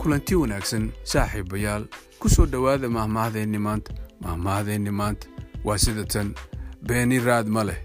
kulanti wanaagsan saaxiibayaal ku soo dhowaada mahmahdeenni maanta mahmahdeenni maanta waa sida tan beeni raad ma leh.